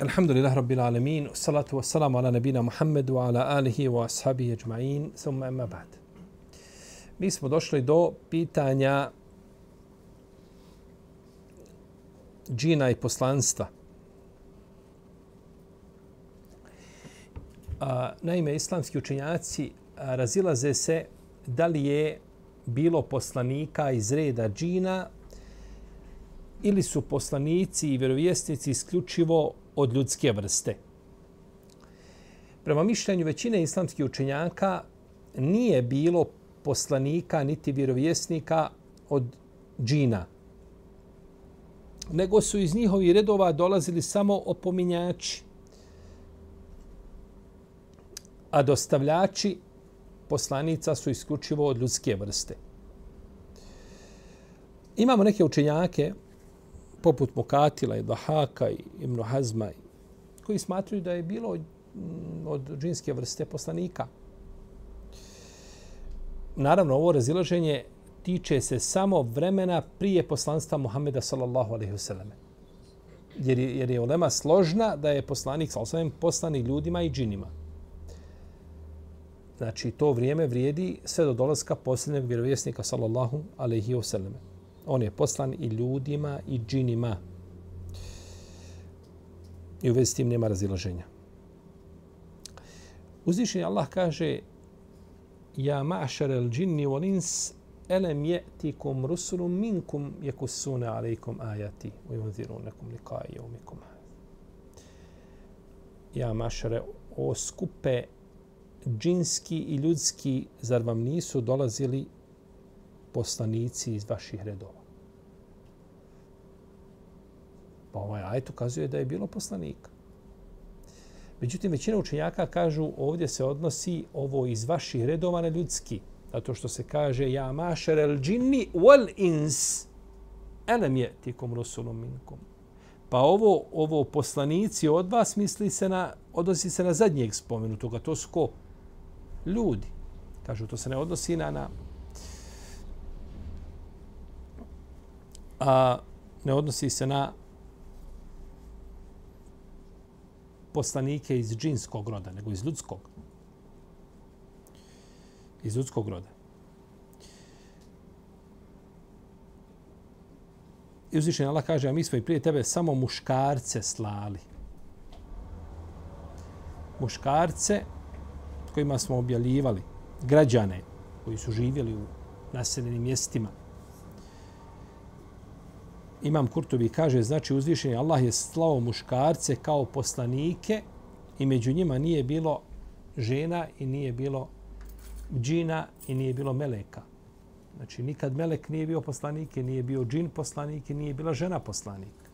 Alhamdulillah Rabbil Alamin, salatu wassalamu ala nabina Muhammedu ala alihi wa ashabihi ajma'in, thumma emma ba'd. Mi smo došli do pitanja džina i poslanstva. A, naime, islamski učenjaci razilaze se da li je bilo poslanika iz reda džina ili su poslanici i vjerovjesnici isključivo od ljudske vrste. Prema mišljenju većine islamskih učenjaka nije bilo poslanika niti vjerovjesnika od džina. Nego su iz njihovi redova dolazili samo opominjači. A dostavljači poslanica su isključivo od ljudske vrste. Imamo neke učenjake poput Mukatila i Dahaka i Ibn Hazma koji smatruju da je bilo mm, od, džinske vrste poslanika. Naravno, ovo razilaženje tiče se samo vremena prije poslanstva Muhammeda sallallahu alaihi vseleme. Jer je, jer je ulema složna da je poslanik sallallahu alaihi poslani ljudima i džinima. Znači, to vrijeme vrijedi sve do dolaska posljednjeg vjerovjesnika sallallahu alaihi vseleme. On je poslan i ljudima i džinima. I u vezi s tim nema razilaženja. Uzvišenje Allah kaže Ja ma'šar el džinni wal ins elem je'tikum rusulum minkum jekusune alejkum ajati u yunzirunakum liqa'i yawmikum Ja mašare, o skupe džinski i ljudski, zar vam nisu dolazili poslanici iz vaših redova. Pa ovaj ajet ukazuje da je bilo poslanika. Međutim, većina učenjaka kažu ovdje se odnosi ovo iz vaših redova na ljudski. Zato što se kaže ja mašer el džinni wal ins elem je tikom rusulom minkum. Pa ovo, ovo poslanici od vas misli se na, odnosi se na zadnjeg spomenutoga. To su ko? Ljudi. Kažu, to se ne odnosi na, na a ne odnosi se na poslanike iz džinskog roda, nego iz ljudskog. Iz ljudskog roda. I uzvišen Allah kaže, a mi smo i prije tebe samo muškarce slali. Muškarce kojima smo objavljivali građane koji su živjeli u naseljenim mjestima Imam Kurtobi kaže, znači uzvišeni Allah je slao muškarce kao poslanike i među njima nije bilo žena i nije bilo džina i nije bilo meleka. Znači nikad melek nije bio poslanik i nije bio džin poslanik i nije bila žena poslanik.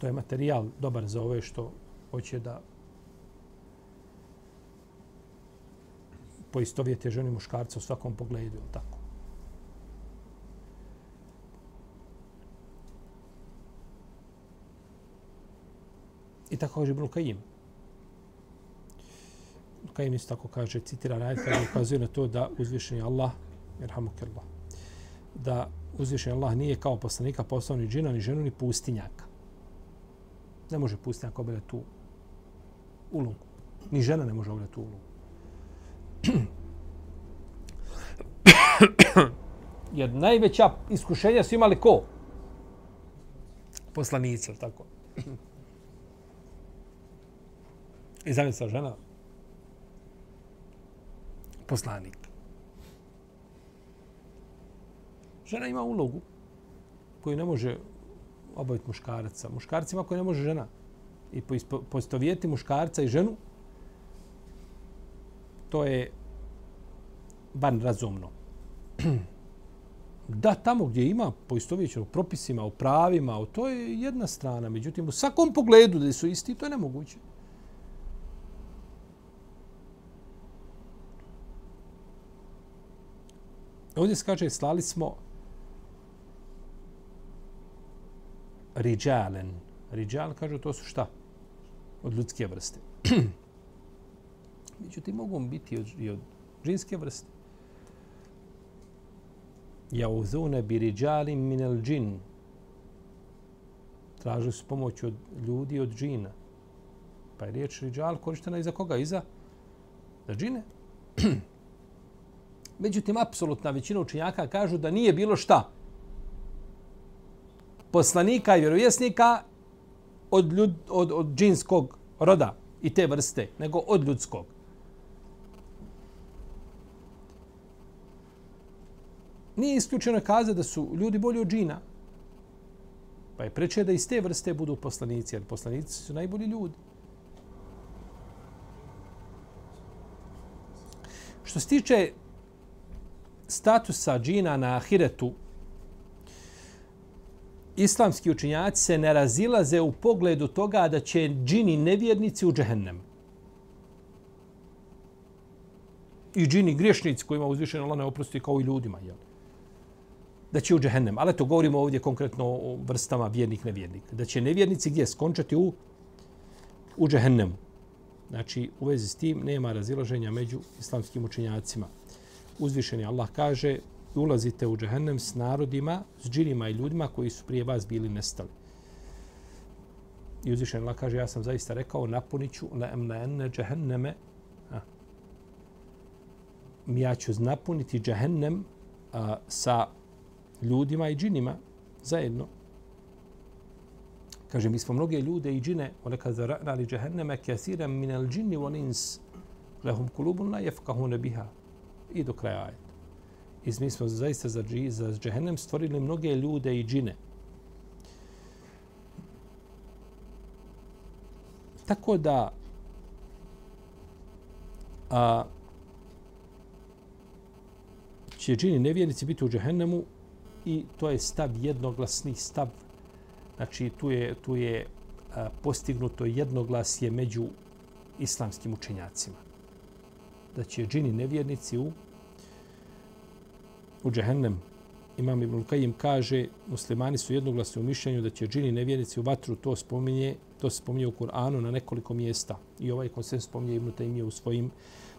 To je materijal dobar za ove što hoće da poistovjete i muškarca u svakom pogledu, tako. I tako kaže Ibn Kajim. Kajim isto tako kaže, citira rajt, kada ukazuje na to da uzvišeni Allah, Allah, da uzvišeni Allah nije kao poslanika poslao ni džina, ni ženu, ni pustinjaka. Ne može pustinjak obavljati tu ulogu. Ni žena ne može obavljati tu ulogu. Jer najveća iskušenja su imali ko? Poslanice, tako. I zamisla žena. Poslanik. Žena ima ulogu koju ne može obaviti muškaraca. Muškarcima koji ne može žena. I poistovijeti muškarca i ženu, to je van razumno. Da, tamo gdje ima poistovjećeno propisima, o pravima, o to je jedna strana. Međutim, u svakom pogledu da su isti, to je nemoguće. Ovdje se kaže, slali smo riđalen. Riđal, kažu, to su šta? Od ljudske vrste. Međutim, mogu biti od, i od džinske vrste. Jauzune bi riđalim minel džin. Tražili su pomoć od ljudi od džina. Pa je riječ riđal korištena i za koga? I za, za džine. Međutim, apsolutna većina učenjaka kažu da nije bilo šta poslanika i vjerovjesnika od, ljud, od, od džinskog roda i te vrste, nego od ljudskog. Nije isključeno kazati da su ljudi bolji od džina. Pa je preče da iz te vrste budu poslanici, jer poslanici su najbolji ljudi. Što se tiče statusa džina na ahiretu, islamski učinjaci se ne razilaze u pogledu toga da će džini nevjernici u džehennem. I džini griješnici kojima uzvišeno Allah ne oprosti kao i ljudima. Jel? Da će u džehennem. Ali to govorimo ovdje konkretno o vrstama vjernik, nevjernik. Da će nevjernici gdje skončati u, u džehennemu. Znači, u vezi s tim nema razilaženja među islamskim učenjacima. uzvišeni Allah kaže ulazite u džehennem s narodima, s džinima i ljudima koji su prije vas bili nestali. I uzvišeni Allah kaže, ja sam zaista rekao, napuniću la emne džehenneme, ja ću napuniti džehennem a, sa ljudima i džinima zajedno. Kaže, mi smo mnoge ljude i džine, one kad zarali džehenneme, kjasirem minel džini on ins, lehum kulubun la jefkahune biha i do kraja ajeta. I mi smo zaista za, dži, za džehennem stvorili mnoge ljude i džine. Tako da a, će džini nevjernici biti u džehennemu i to je stav jednoglasni stav. Znači tu je, tu je a, postignuto jednoglasje među islamskim učenjacima da će džini nevjernici u u džehennem. Imam Ibn Kajim kaže, muslimani su jednoglasni u mišljenju da će džini nevjernici u vatru, to spominje, to se spominje u Kur'anu na nekoliko mjesta. I ovaj konsens spominje Ibn Kajim u svojim,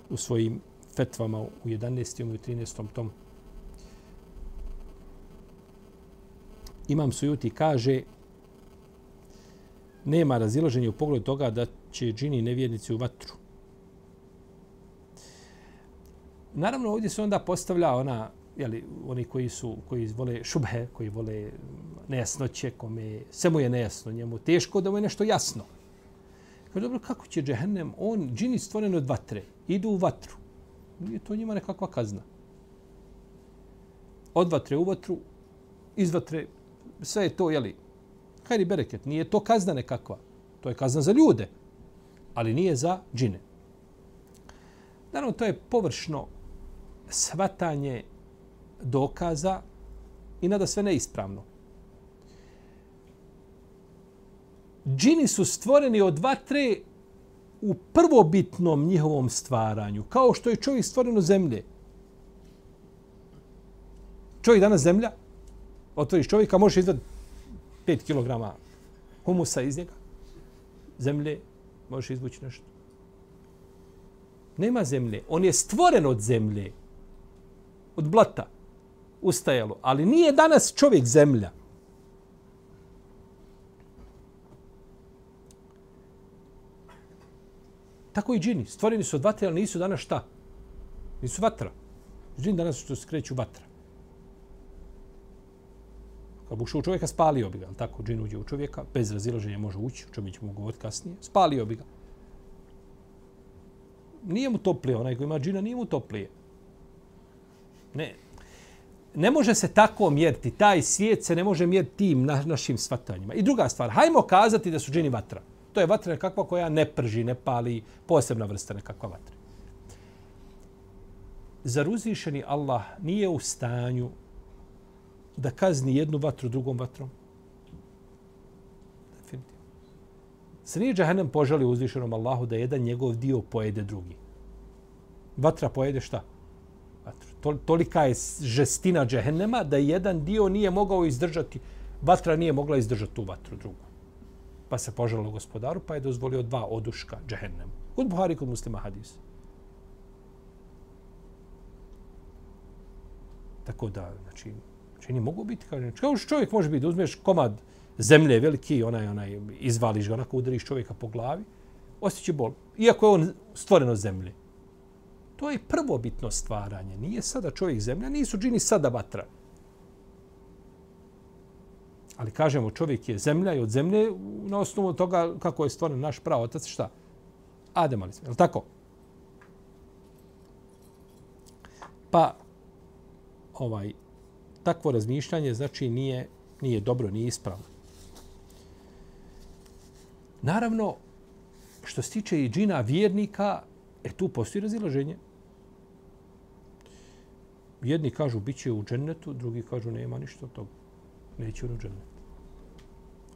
u svojim fetvama u 11. i 13. tomu Imam Sujuti kaže, nema razilaženja u pogledu toga da će džini nevjernici u vatru. Naravno, ovdje se onda postavlja ona, jeli, oni koji su, koji vole šubhe, koji vole nejasnoće, kome sve mu je nejasno, njemu teško da mu je nešto jasno. Kaže, dobro, kako će džehennem, on, džini stvoren od vatre, idu u vatru. Nije to njima nekakva kazna. Od vatre u vatru, iz vatre, sve je to, jeli, hajri bereket, nije to kazna nekakva. To je kazna za ljude, ali nije za džine. Naravno, to je površno svatanje dokaza i nada sve neispravno. Džini su stvoreni od vatre u prvobitnom njihovom stvaranju, kao što je čovjek stvoren od zemlje. Čovjek danas zemlja, otvoriš čovjeka, možeš izvati 5 kg humusa iz njega, zemlje, možeš izvući nešto. Nema zemlje. On je stvoren od zemlje od blata ustajalo. Ali nije danas čovjek zemlja. Tako i džini. Stvoreni su od vatre, ali nisu danas šta? Nisu vatra. Džini danas su skreću vatra. Pa Kad bi ušao u čovjeka, spalio bi ga. Ali tako, džin uđe u čovjeka, bez razilaženja može ući, o čemu ćemo govoriti kasnije. Spalio bi ga. Nije mu toplije, onaj koji ima džina, nije mu toplije. Ne, ne može se tako mjeriti. Taj svijet se ne može mjeriti tim na, našim svatanjima. I druga stvar, hajmo kazati da su džini vatra. To je vatra kakva koja ne prži, ne pali, posebna vrsta nekakva vatra. Zar uzvišeni Allah nije u stanju da kazni jednu vatru drugom vatrom? Definitivno. Se nije džahenem požalio uzvišenom Allahu da jedan njegov dio pojede drugi. Vatra pojede šta? Vatru. Tolika je žestina džehennema da jedan dio nije mogao izdržati, vatra nije mogla izdržati tu vatru drugu. Pa se požalio gospodaru, pa je dozvolio dva oduška džahennemu. Kod Buhari, kod muslima hadis. Tako da, znači, znači mogu biti, kaže, kao što čovjek može biti, da uzmeš komad zemlje veliki, onaj, onaj, izvališ ga, onako udariš čovjeka po glavi, osjeće bol. Iako je on stvoreno zemlje. To je prvo bitno stvaranje. Nije sada čovjek zemlja, nisu džini sada vatra. Ali kažemo, čovjek je zemlja i od zemlje na osnovu toga kako je stvoren naš pravotac, šta? Adem, ali je tako? Pa, ovaj takvo razmišljanje znači nije nije dobro, nije ispravno. Naravno, što se tiče i džina vjernika, e tu postoji razilaženje. Jedni kažu bit će u džennetu, drugi kažu nema ništa od toga. Neće u džennet.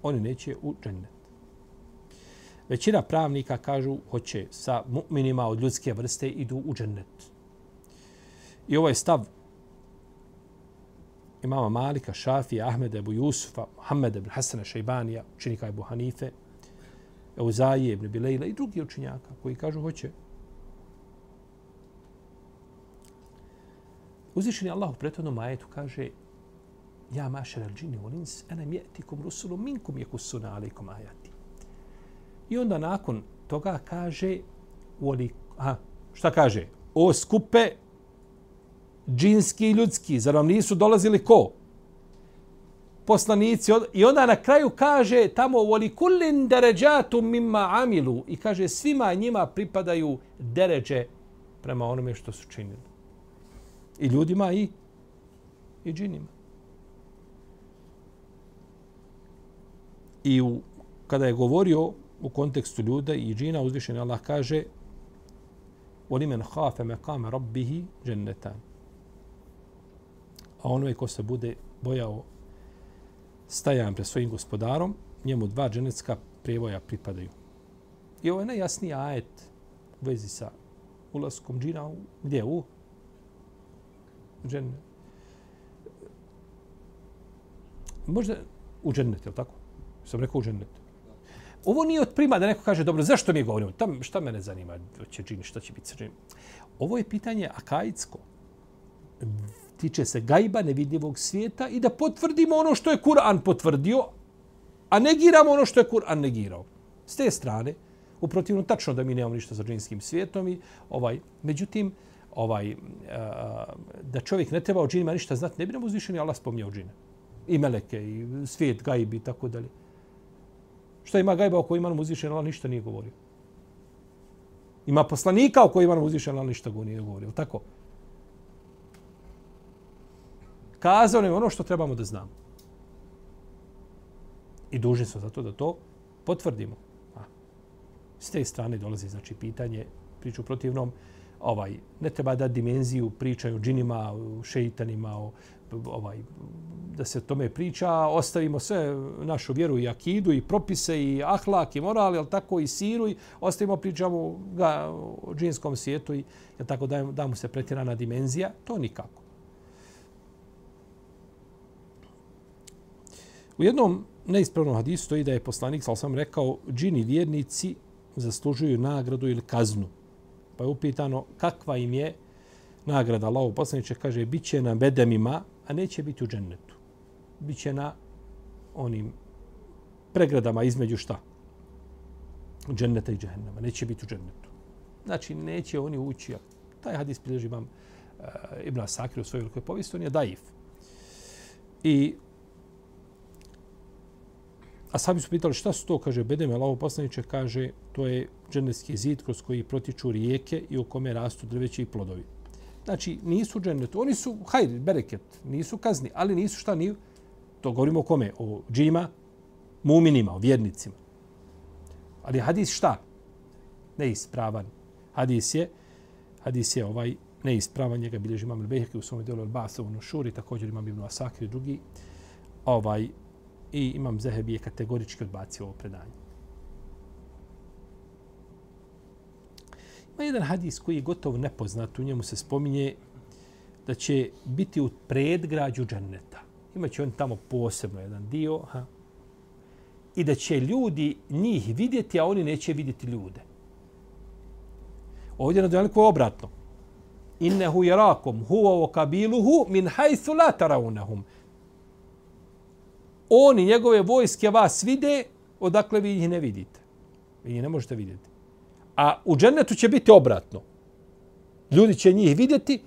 Oni neće u džennet. Većina pravnika kažu hoće sa mu'minima od ljudske vrste idu u džennet. I ovaj stav imama Malika, Šafija, Ahmeda, Ebu Jusufa, Muhammeda ibn Hasana, Šajbanija, učenika Ebu Hanife, Euzaije ibn Bilejla i drugi učenjaka koji kažu hoće. Uzvišeni Allah u prethodnom ajetu kaže Ja mašer al džini u lins, ene mjetikum rusulu minkum je kusuna alaikum ajati. I onda nakon toga kaže Voli, aha, šta kaže? O skupe džinski i ljudski, zar vam nisu dolazili ko? Poslanici. I onda na kraju kaže tamo voli kullin deređatu mimma amilu i kaže svima njima pripadaju deređe prema onome što su činili. I ljudima i, i džinima. I u, kada je govorio u kontekstu ljuda i džina, uzvišen Allah kaže وَلِمَنْ خَافَ مَقَامَ رَبِّهِ جَنَّتَانِ a onoj ko se bude bojao stajan pre svojim gospodarom, njemu dva dženecka prevoja pripadaju. I ovo je najjasniji ajet u vezi sa ulaskom džina u, gdje u džennet. Možda u džennet, je li tako? Sam rekao u džennet. Ovo nije od prima da neko kaže, dobro, zašto mi govorimo? Tam, šta mene zanima? Će džini, šta će biti sa džinom? Ovo je pitanje akajitsko tiče se gajba nevidljivog svijeta i da potvrdimo ono što je Kur'an potvrdio, a negiramo ono što je Kur'an negirao. S te strane, uprotivno tačno da mi nemamo ništa sa džinskim svijetom i ovaj, međutim, ovaj, e, da čovjek ne treba o džinima ništa znati, ne bi nam uzvišeni Allah spomnio džine. I meleke, i svijet gajbi i tako dalje. Šta ima gajba o kojoj ima nam uzvišeni Allah ništa nije govorio. Ima poslanika o kojoj ima nam uzvišeni Allah ništa nije govorio. Tako? Kazao nam ono što trebamo da znamo. I dužni smo zato da to potvrdimo. A, s te strane dolazi znači pitanje, priču protivnom, ovaj, ne treba da dimenziju pričaju o džinima, o šeitanima, o, ovaj, da se o tome priča, ostavimo sve našu vjeru i akidu i propise i ahlak i moral, jel tako i siru i ostavimo pričamo ga o džinskom svijetu i jel tako da, da mu se pretjerana dimenzija, to nikako. U jednom neispravnom hadisu stoji da je poslanik sal sam rekao džini vjernici zaslužuju nagradu ili kaznu. Pa je upitano kakva im je nagrada. Allaho poslaniče kaže bit će na bedemima, a neće biti u džennetu. Biće na onim pregradama između šta? Dženneta i džehennema. Neće biti u džennetu. Znači, neće oni ući. Taj hadis bilježi vam uh, e, Ibn Asakir u svojoj velikoj povijesti, on je daif. I A sami su pitali šta su to, kaže Bedeme, Allaho poslaniče, kaže to je dženevski zid kroz koji protiču rijeke i u kome rastu drveće i plodovi. Znači, nisu džennet, oni su, hajde, bereket, nisu kazni, ali nisu šta ni, to govorimo o kome, o džima, muminima, o vjernicima. Ali hadis šta? Neispravan. Hadis je, hadis je ovaj neispravan, njega bilježi imam Al-Beheki u svom delu Al-Basa u Nušuri, također imam Ibn Asakir i drugi. Ovaj, I imam Zehebi je kategorički odbacio ovo predanje. Ima jedan hadis koji je gotovo nepoznat, u njemu se spominje da će biti u predgrađu dženneta. Imaće on tamo posebno jedan dio, ha, i da će ljudi njih vidjeti, a oni neće vidjeti ljude. Ovdje na djeliku obratno. Innehu jerakum huwa wa kabiluhu min hajthu la taraunahum. Oni, njegove vojske, vas vide, odakle vi ih ne vidite. Vi ih ne možete vidjeti. A u džennetu će biti obratno. Ljudi će njih vidjeti,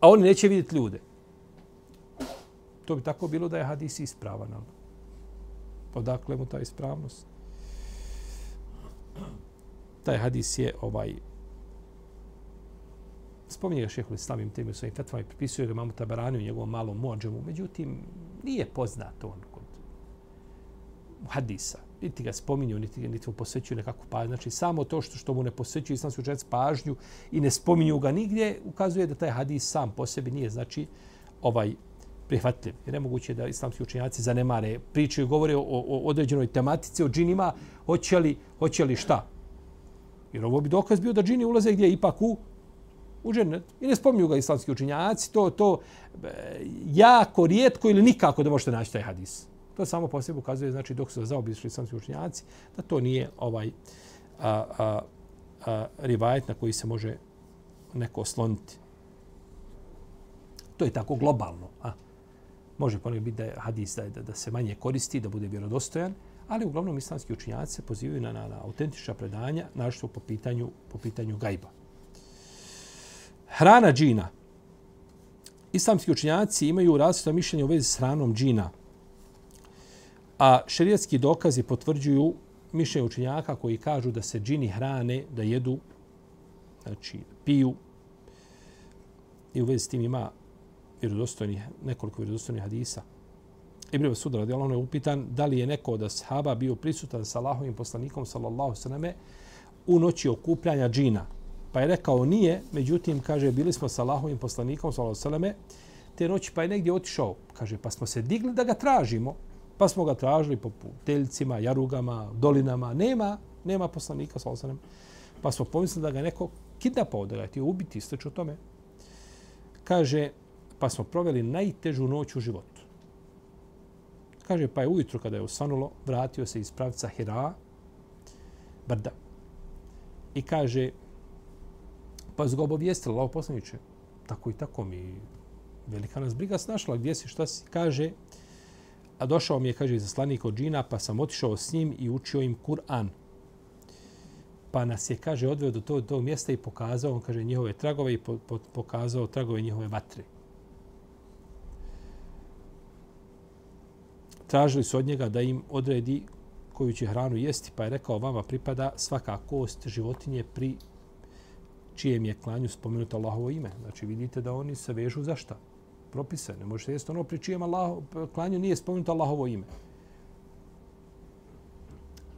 a oni neće vidjeti ljude. To bi tako bilo da je hadis ispravan. Odakle mu ta ispravnost? Taj hadis je ovaj spominje ga šehol islam im temi u svojim fetvama i pripisuje ga mamu Tabarani u njegovom malom mođemu. Međutim, nije poznat on kod hadisa. Niti ga spominju, niti, niti mu posvećuju nekakvu pažnju. Znači, samo to što, što mu ne posvećuju islamski učenjaci pažnju i ne spominju ga nigdje, ukazuje da taj hadis sam po sebi nije, znači, ovaj prihvatljiv. Jer nemoguće da islamski učenjaci zanemare, pričaju, govore o, o određenoj tematici, o džinima, hoće li, hoće li šta? Jer ovo bi dokaz bio da džini ulaze gdje ipak u u džennet. I ne spominju ga islamski učinjaci, to, to e, jako rijetko ili nikako da možete naći taj hadis. To samo po sebi ukazuje, znači dok su zaobišli islamski učinjaci, da to nije ovaj a, a, a, rivajet na koji se može neko osloniti. To je tako globalno. A? Može ponekad biti da je hadis da, da, da se manje koristi, da bude vjerodostojan, ali uglavnom islamski učinjaci se pozivaju na, na, na autentična predanja, našto po pitanju, po pitanju gajba. Hrana džina. Islamski učinjaci imaju različito mišljenje u vezi s hranom džina. A šerijatski dokazi potvrđuju mišljenje učinjaka koji kažu da se džini hrane, da jedu, znači piju. I u vezi s tim ima vjerodostojnih, nekoliko vjerodostojnih hadisa. Ibn Masud radijallahu je upitan da li je neko od ashaba bio prisutan sa Allahovim poslanikom sallallahu sallame u noći okupljanja džina. Pa je rekao nije, međutim, kaže, bili smo sa Allahovim poslanikom, sallallahu alejhi te noći pa je negdje otišao. Kaže, pa smo se digli da ga tražimo. Pa smo ga tražili po teljcima, jarugama, dolinama. Nema, nema poslanika, sallallahu alejhi Pa smo pomislili da ga neko kidnapao, da ga je ubiti, sveč o tome. Kaže, pa smo proveli najtežu noć u životu. Kaže, pa je ujutro kada je osvanulo, vratio se iz pravca Hira, brda. I kaže, Pa su ga obavijestili, lao poslaniče, tako i tako mi velika nas briga snašla, gdje si, šta si, kaže, a došao mi je, kaže, zaslanik od džina, pa sam otišao s njim i učio im Kur'an. Pa nas je, kaže, odveo do tog, tog mjesta i pokazao, on kaže, njihove tragove i po, po, pokazao tragove njihove vatre. Tražili su od njega da im odredi koju će hranu jesti, pa je rekao, vama pripada svaka kost životinje pri čijem je klanju spomenuto Allahovo ime. Znači vidite da oni se vežu za šta? Propise. Ne možete jesti ono pri čijem Allah, klanju nije spomenuto Allahovo ime.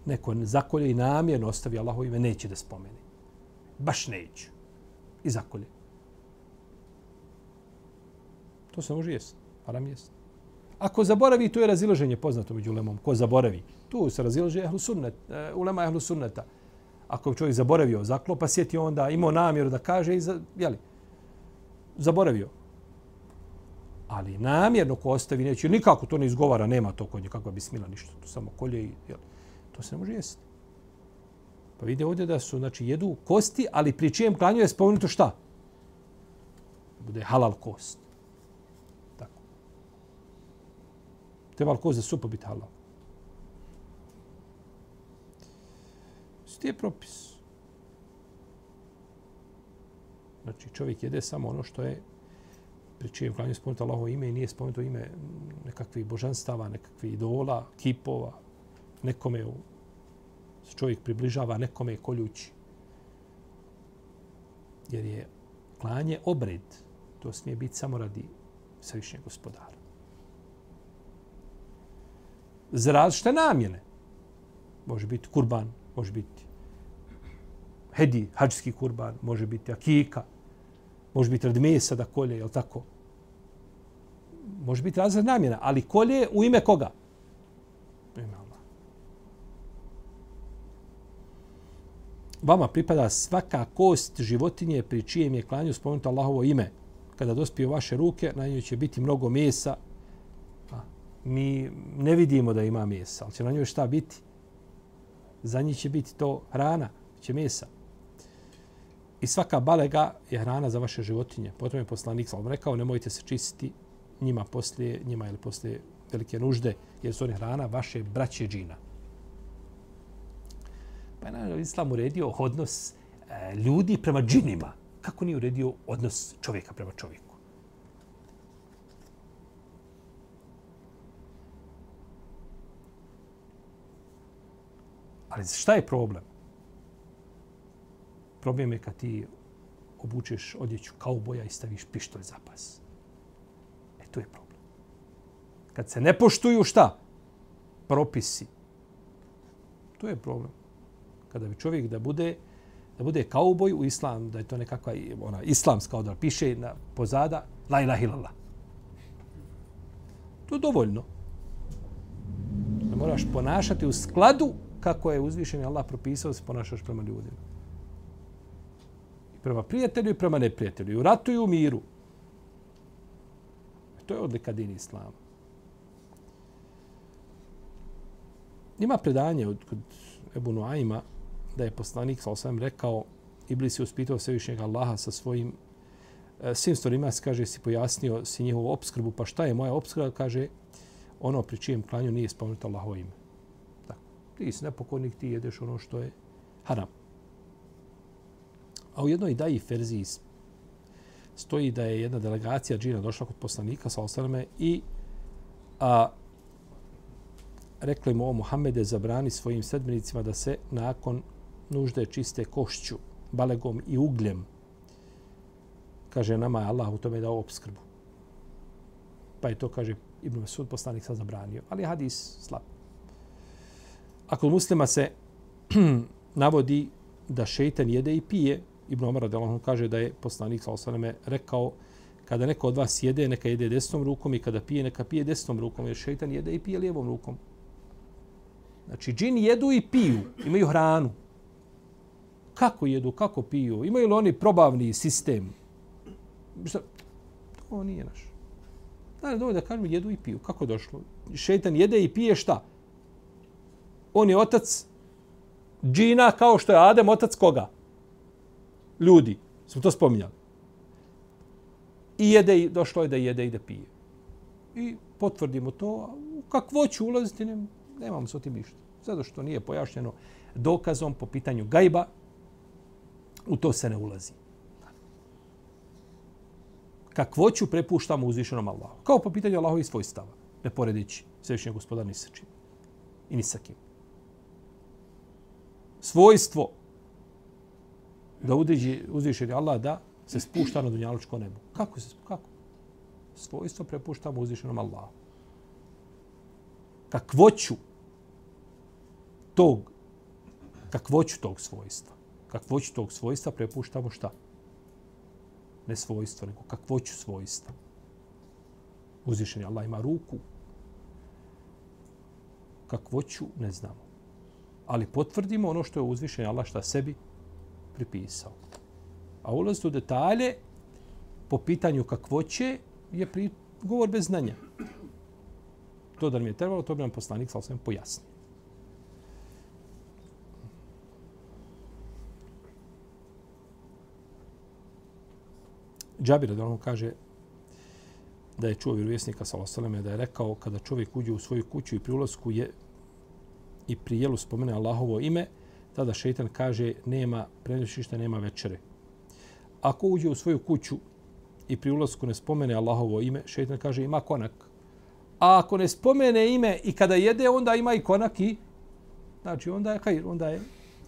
Neko zakolje i namjerno ostavi Allahovo ime, neće da spomeni. Baš neće. I zakolje. To se može jesti. Haram jesti. Ako zaboravi, to je razilaženje poznato među ulemom. Ko zaboravi? Tu se razilaže ehlu sunnet, uh, ulema ehlu sunneta ako čovjek zaboravio zaklo, pa sjeti onda, imao namjeru da kaže i za, jeli, zaboravio. Ali namjerno ko ostavi neće, nikako to ne izgovara, nema to kod nje, kakva bismila, ništa, to samo kolje i jeli, to se ne može jesti. Pa vide ovdje da su, znači, jedu kosti, ali pri čijem klanju je spomenuto šta? Bude halal kost. Tako. Treba li kost za supa biti halal? Isti je propis. Znači, čovjek jede samo ono što je pri čijem klanju spomenuto Allahovo ime i nije spomenuto ime nekakvih božanstava, nekakvih idola, kipova, nekome u, se čovjek približava nekome koljući. Jer je klanje obred. To smije biti samo radi svišnjeg gospodara. Za različite namjene. Može biti kurban, može biti hedi, hađski kurban, može biti akika, Može biti radi mesa da kolje, je tako? Može biti razred namjena, ali kolje u ime koga? U ime Allah. Vama pripada svaka kost životinje pri čijem je klanju spomenuto Allahovo ime. Kada dospije vaše ruke, na njoj će biti mnogo mesa. Mi ne vidimo da ima mesa, ali će na njoj šta biti? Za njih će biti to hrana, će mesa. I svaka balega je hrana za vaše životinje. Potom je poslanik sam rekao, nemojte se čistiti njima poslije, njima ili poslije velike nužde, jer su oni hrana vaše braće džina. Pa je naravno islam uredio odnos e, ljudi prema džinima. Kako nije uredio odnos čovjeka prema čovjeku? Ali šta je problem? Problem je kad ti obučeš odjeću kauboja i staviš pištolj za pas. E, to je problem. Kad se ne poštuju šta? Propisi. To je problem. Kada bi čovjek da bude da bude kauboj u islam, da je to nekakva ona, islamska odra, piše na pozada la ilaha illallah. To je dovoljno. Da moraš ponašati u skladu kako je uzvišen Allah propisao da se ponašaš prema ljudima prema prijatelju i prema neprijatelju. I u ratu i u miru. To je odlika dini islama. Ima predanje od kod Ebu Nuaima da je poslanik sa osvijem rekao Iblis je uspitao svevišnjeg Allaha sa svojim e, svim stvarima, kaže, si pojasnio si njihovu obskrbu, pa šta je moja obskrba? Kaže, ono pri čijem klanju nije spomenuto Allahovo ime. Tako. Ti si nepokornik, ti jedeš ono što je haram. A u jednoj daji Ferziji stoji da je jedna delegacija džina došla kod poslanika sa osaleme i a, rekli mu o Muhammede zabrani svojim sedmenicima da se nakon nužde čiste košću, balegom i ugljem. Kaže, nama je Allah u tome dao obskrbu. Pa je to, kaže, Ibn Mesud poslanik sa zabranio. Ali hadis slab. Ako muslima se navodi da šeitan jede i pije, Ibn Omar radijallahu kaže da je poslanik sallallahu rekao kada neko od vas jede, neka jede desnom rukom i kada pije, neka pije desnom rukom, jer šejtan jede i pije lijevom rukom. Znači, džini jedu i piju, imaju hranu. Kako jedu, kako piju? Imaju li oni probavni sistem? Šta? To nije naš. Da, dovolj da kažemo jedu i piju. Kako došlo? Šejtan jede i pije šta? On je otac džina kao što je Adem otac koga? Ljudi. Smo to spominjali. I jede, i došlo je da jede i da pije. I potvrdimo to. U kakvo ću ulaziti, ne, nemamo s otim ništa. Zato što nije pojašnjeno dokazom po pitanju gajba, u to se ne ulazi. Kakvo ću prepuštamo uzvišenom Allahu. Kao po pitanju Allahovi svojstava. Ne poredići svevišnjeg gospoda ni sa čim. I ni sa kim. Svojstvo da udiži, uzvišeni Allah da se spušta na dunjalučko nebo. Kako se kako? Svojstvo prepuštamo uzvišenom Allahu. Kakvoću tog kakvoću tog svojstva. Kakvoću tog svojstva prepuštamo šta? Ne svojstvo, nego kakvoću svojstva. Uzvišeni Allah ima ruku. Kakvoću ne znamo. Ali potvrdimo ono što je uzvišeni Allah šta sebi pripisao. A ulaz u detalje po pitanju kakvoće je pri govor bez znanja. To da mi je trebalo, to bi nam poslanik sa osvijem pojasnio. Džabir da on kaže da je čuo vjerovjesnika sa osaleme da je rekao kada čovjek uđe u svoju kuću i pri ulazku je i pri jelu spomene Allahovo ime, tada šeitan kaže nema prenošišta, nema večere. Ako uđe u svoju kuću i pri ulasku ne spomene Allahovo ime, šeitan kaže ima konak. A ako ne spomene ime i kada jede, onda ima i konak i znači onda je hajr, onda je,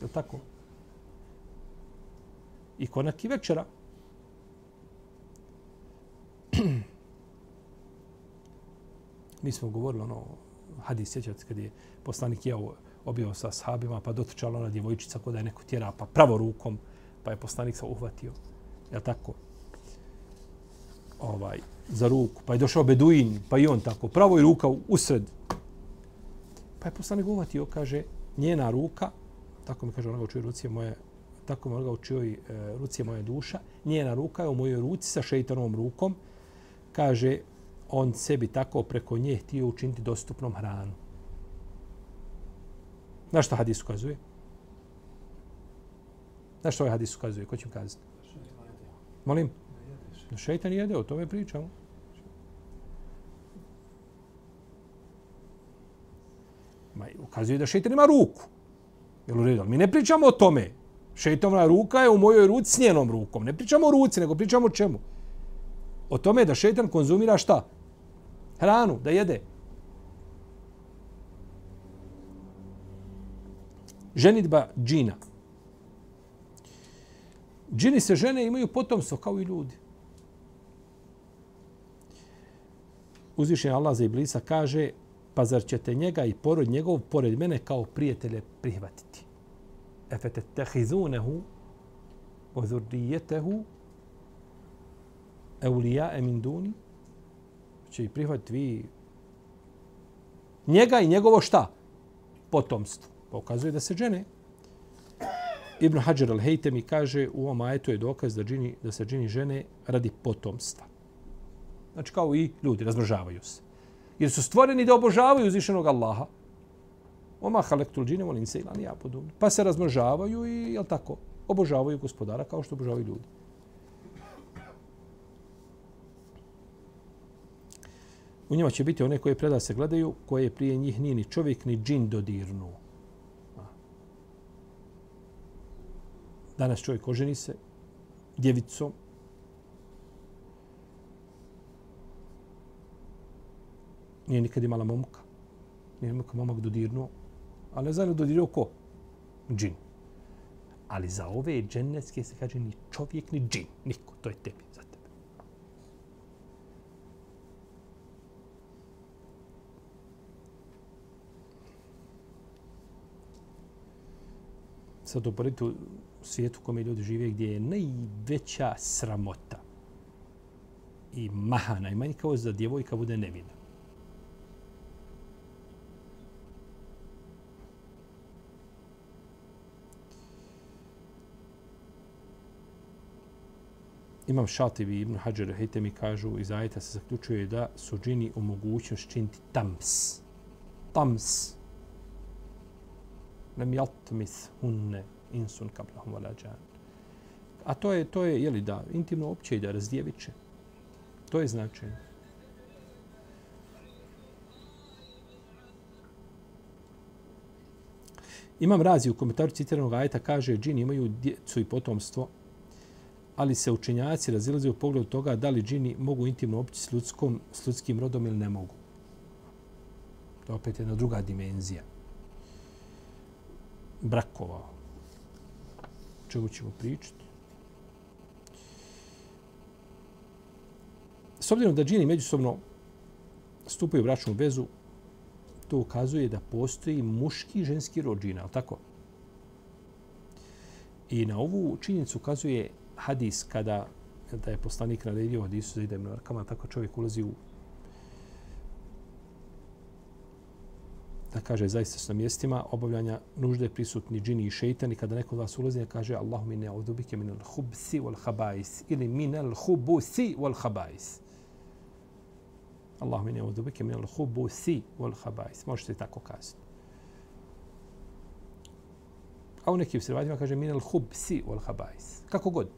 je tako? I konak i večera. Mi smo govorili ono, hadis, sjećate, kad je poslanik jeo obio sa sahabima, pa dotičala ona djevojčica kod je neko tjera, pa pravo rukom, pa je poslanik sa uhvatio. Je tako? ovaj, za ruku, pa je došao Beduin, pa i on tako, pravo i ruka usred. Pa je poslanik uhvatio, kaže, njena ruka, tako mi kaže, ona ga učio ruci moje, tako mi ona ga učio i e, ruci moje duša, njena ruka je u mojoj ruci sa šeitanovom rukom, kaže, on sebi tako preko nje htio učiniti dostupnom hranu. Na što hadis ukazuje? Na što ovaj hadis ukazuje? Ko će mi kazati? Molim? Da šeitan jede, o tome pričamo. Ma, ukazuje da šeitan ima ruku. Jel u redu? Mi ne pričamo o tome. Šeitovna ruka je u mojoj ruci s njenom rukom. Ne pričamo o ruci, nego pričamo o čemu? O tome da šeitan konzumira šta? Hranu, da jede. Ženitba džina. Džini se žene imaju potomstvo kao i ljudi. Uzvišen Allah za Iblisa kaže pa zar ćete njega i porod njegov pored mene kao prijatelje prihvatiti? Efete tehizunehu o zurdijetehu eulija eminduni će i prihvatiti vi njega i njegovo šta? Potomstvo. Pokazuje da se žene. Ibn Hajar al-Hejtemi kaže u ovom ajetu je dokaz da, džini, da se džini žene radi potomstva. Znači kao i ljudi, razmržavaju se. Jer su stvoreni da obožavaju uzvišenog Allaha. Oma halektul džine volim se ilan ja. Pa se razmržavaju i, jel tako, obožavaju gospodara kao što obožavaju ljudi. U njima će biti one koje preda se gledaju, koje prije njih nije ni čovjek ni džin dodirnu. Danas čovjek oženi se djevicom, Nije nikad imala momka. Nije momka momak dodirnuo. Ali ne znam dodirnuo ko? Džin. Ali za ove dženecke se kaže ni čovjek, ni džin. Niko. To je tebi, za tebe. Sad uporedite u kome ljudi žive gdje je najveća sramota i maha i manjkavost da djevojka bude nevina. Imam Šativi ibn Hajar mi kažu iz ajeta se zaključuje da su džini u mogućnost činiti tams. Tams. Lem jatmis hunne insun kablahum valađan. A to je, to je, jeli da, intimno opće i da razdjeviće. To je značajno. Imam razi u komentaru citiranog ajeta kaže džini imaju djecu i potomstvo ali se učenjaci razilaze u pogledu toga da li džini mogu intimno opći s, ljudskom, s ljudskim rodom ili ne mogu. To je opet jedna druga dimenzija. Brakova. Čemu ćemo pričati? S obzirom da džini međusobno stupaju u bračnu vezu, to ukazuje da postoji muški i ženski rod džina, ali tako? I na ovu činjenicu ukazuje hadis kada da je poslanik naredio hadisu za idem na tako čovjek ulazi u da kaže zaista su na mjestima obavljanja nužde prisutni džini i šeitani kada neko od vas ulazi da kaže Allahu min ne'udubike minal hubsi wal-habais ili minal hubusi wal-habais Allahu min ne'udubike minal hubusi wal-habais možete tako kazati. A u nekim srevatima kaže minal hubsi wal-habais kako god.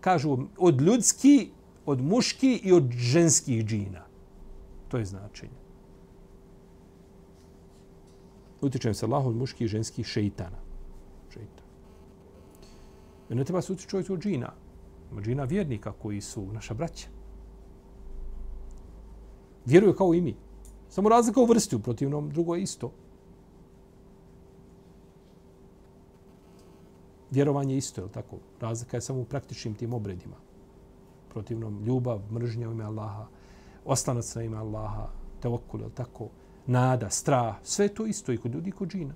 Kažu od ljudski, od muški i od ženskih džina. To je značenje. Utičem se Allah od muških i ženskih šeitana. Šeitan. E, ne treba se utičiti od džina. Ima džina vjernika koji su naša braća. Vjeruju kao i mi. Samo razlika u vrsti, u protivnom drugo je isto. vjerovanje isto, je tako? Razlika je samo u praktičnim tim obredima. Protivnom, ljubav, mržnja u ime Allaha, oslanac na ime Allaha, tevokul, je tako? Nada, strah, sve to isto i kod ljudi i kod džina.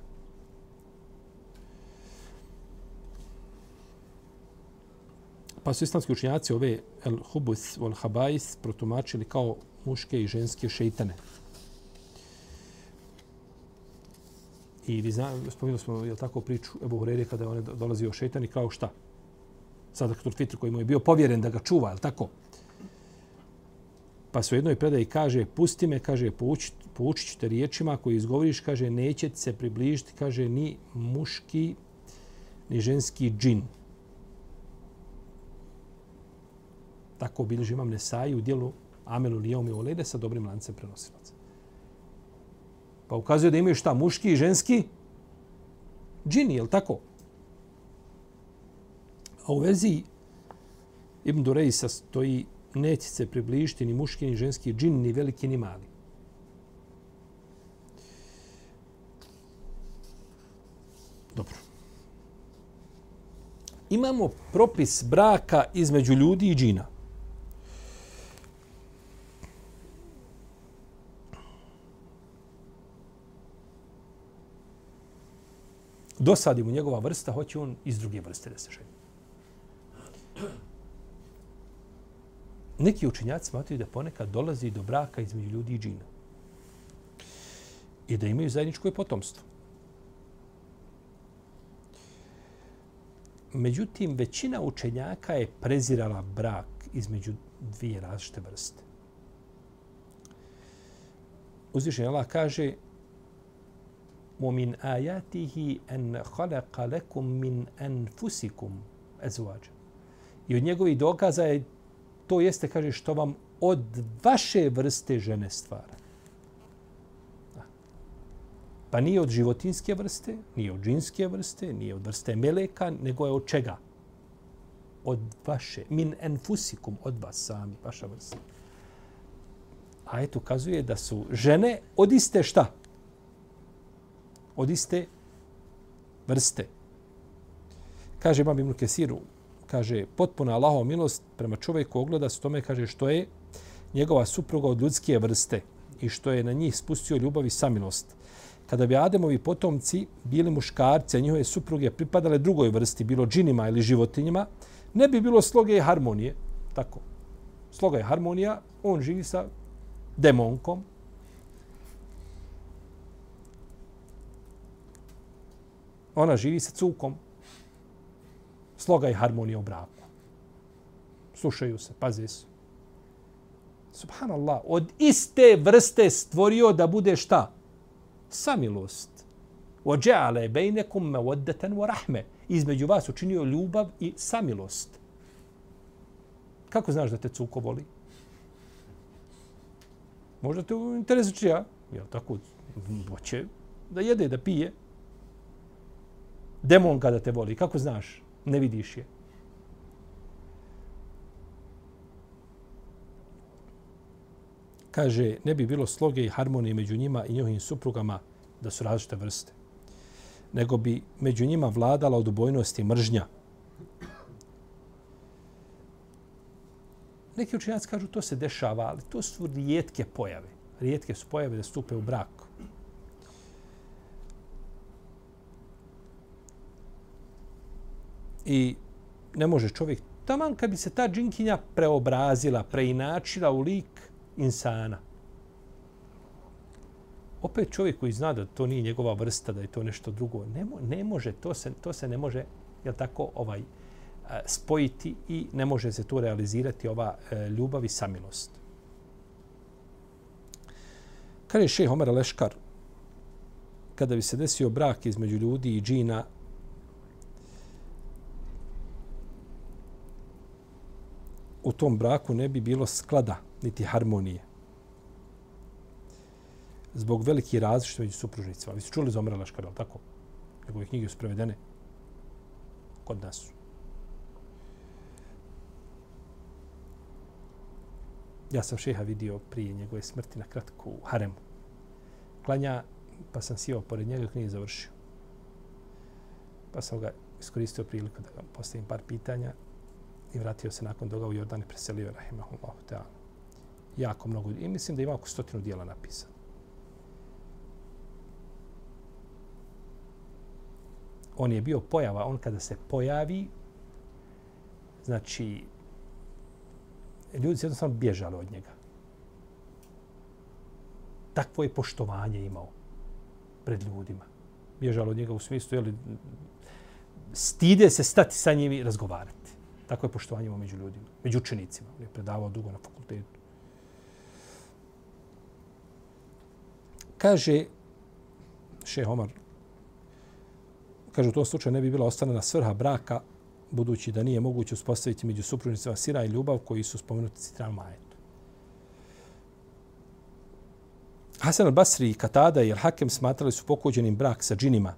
Pa su islamski učenjaci ove el hubus wal habais protumačili kao muške i ženske šeitane. I vi znamo, spominuli smo, je tako, priču Ebu Hurere kada je on dolazio šeitani kao šta? Sada Turfitr Fitr koji mu je bio povjeren da ga čuva, je tako? Pa su jednoj predaji kaže, pusti me, kaže, poučit, poučit ću te riječima koje izgovoriš, kaže, neće se približiti, kaže, ni muški, ni ženski džin. Tako bilježi imam Nesaj u dijelu Amelu Nijom i Olede sa dobrim lancem prenosilaca. Pa ukazuje da imaju šta, muški i ženski džini, je li tako? A u vezi Ibn Durejsa stoji neće se približiti ni muški, ni ženski džin, ni veliki, ni mali. Dobro. Imamo propis braka između ljudi i džina. Dosadi mu njegova vrsta, hoće on iz druge vrste da se ženi. Neki učinjaci smatruju da ponekad dolazi do braka između ljudi i džina. I da imaju zajedničko potomstvo. Međutim, većina učenjaka je prezirala brak između dvije različite vrste. Uzvišen Allah kaže وَمِنْ آيَاتِهِ أَنْ خَلَقَ لَكُمْ مِنْ أَنْفُسِكُمْ أَزْوَاجًا I od njegovih dokaza je to jeste, kaže, što vam od vaše vrste žene stvara. Pa nije od životinske vrste, nije od džinske vrste, nije od vrste meleka, nego je od čega? Od vaše, min enfusikum, od vas sami, vaša vrsta. A eto ukazuje da su žene od iste šta? Od iste vrste. Kaže Imam Ibn Kesiru, kaže, potpuna Allahova milost prema čovjeku ogleda se tome, kaže, što je njegova supruga od ljudske vrste i što je na njih spustio ljubav i samilost. Kada bi Ademovi potomci bili muškarci, a njihove supruge pripadale drugoj vrsti, bilo džinima ili životinjima, ne bi bilo sloge i harmonije. Tako. Sloga je harmonija, on živi sa demonkom. Ona živi sa cukom sloga i harmonija u braku. Slušaju se, paze se. Subhanallah, od iste vrste stvorio da bude šta? Samilost. وَجَعَلَ بَيْنَكُمْ مَوَدَّةً وَرَحْمَ Između vas učinio ljubav i samilost. Kako znaš da te cuko voli? Možda te interesuje čija? Jel tako? Hoće da jede, da pije. Demon kada te voli. Kako znaš? Ne vidiš je. Kaže, ne bi bilo sloge i harmonije među njima i njihovim suprugama da su različite vrste. Nego bi među njima vladala odbojnost i mržnja. Neki učinjaci kažu to se dešava, ali to su rijetke pojave. Rijetke su pojave da stupe u brak. I ne može čovjek, taman kad bi se ta džinkinja preobrazila, preinačila u lik insana. Opet čovjek koji zna da to nije njegova vrsta, da je to nešto drugo, ne, mo ne može, to se, to se ne može, jel tako, ovaj, spojiti i ne može se tu realizirati ova e, ljubav i samilost. Kada je šeh Omer Leškar, kada bi se desio brak između ljudi i džina, u tom braku ne bi bilo sklada niti harmonije. Zbog veliki različite među supružnicima. Vi ste čuli za Omra Laškara, ali tako? Njegove knjige su prevedene kod nas. Ja sam šeha vidio prije njegove smrti na kratku u haremu. Klanja, pa sam sjeo pored njega i nije završio. Pa sam ga iskoristio priliku da vam postavim par pitanja i vratio se nakon toga u Jordan i preselio rahimahullah ta'ala. Jako mnogo. I mislim da ima oko stotinu dijela napisano. On je bio pojava. On kada se pojavi, znači, ljudi su jednostavno bježali od njega. Takvo je poštovanje imao pred ljudima. Bježali od njega u smislu, jeli, stide se stati sa njim i razgovarati. Tako je poštovanje imao među ljudima, među učenicima. On je predavao dugo na fakultetu. Kaže, še Omar, kaže u tom slučaju ne bi bila ostanena svrha braka budući da nije moguće uspostaviti među supružnicima sira i ljubav koji su spomenuti citranom majetu. Hasan al-Basri i Katada i Al-Hakem smatrali su pokođenim brak sa džinima.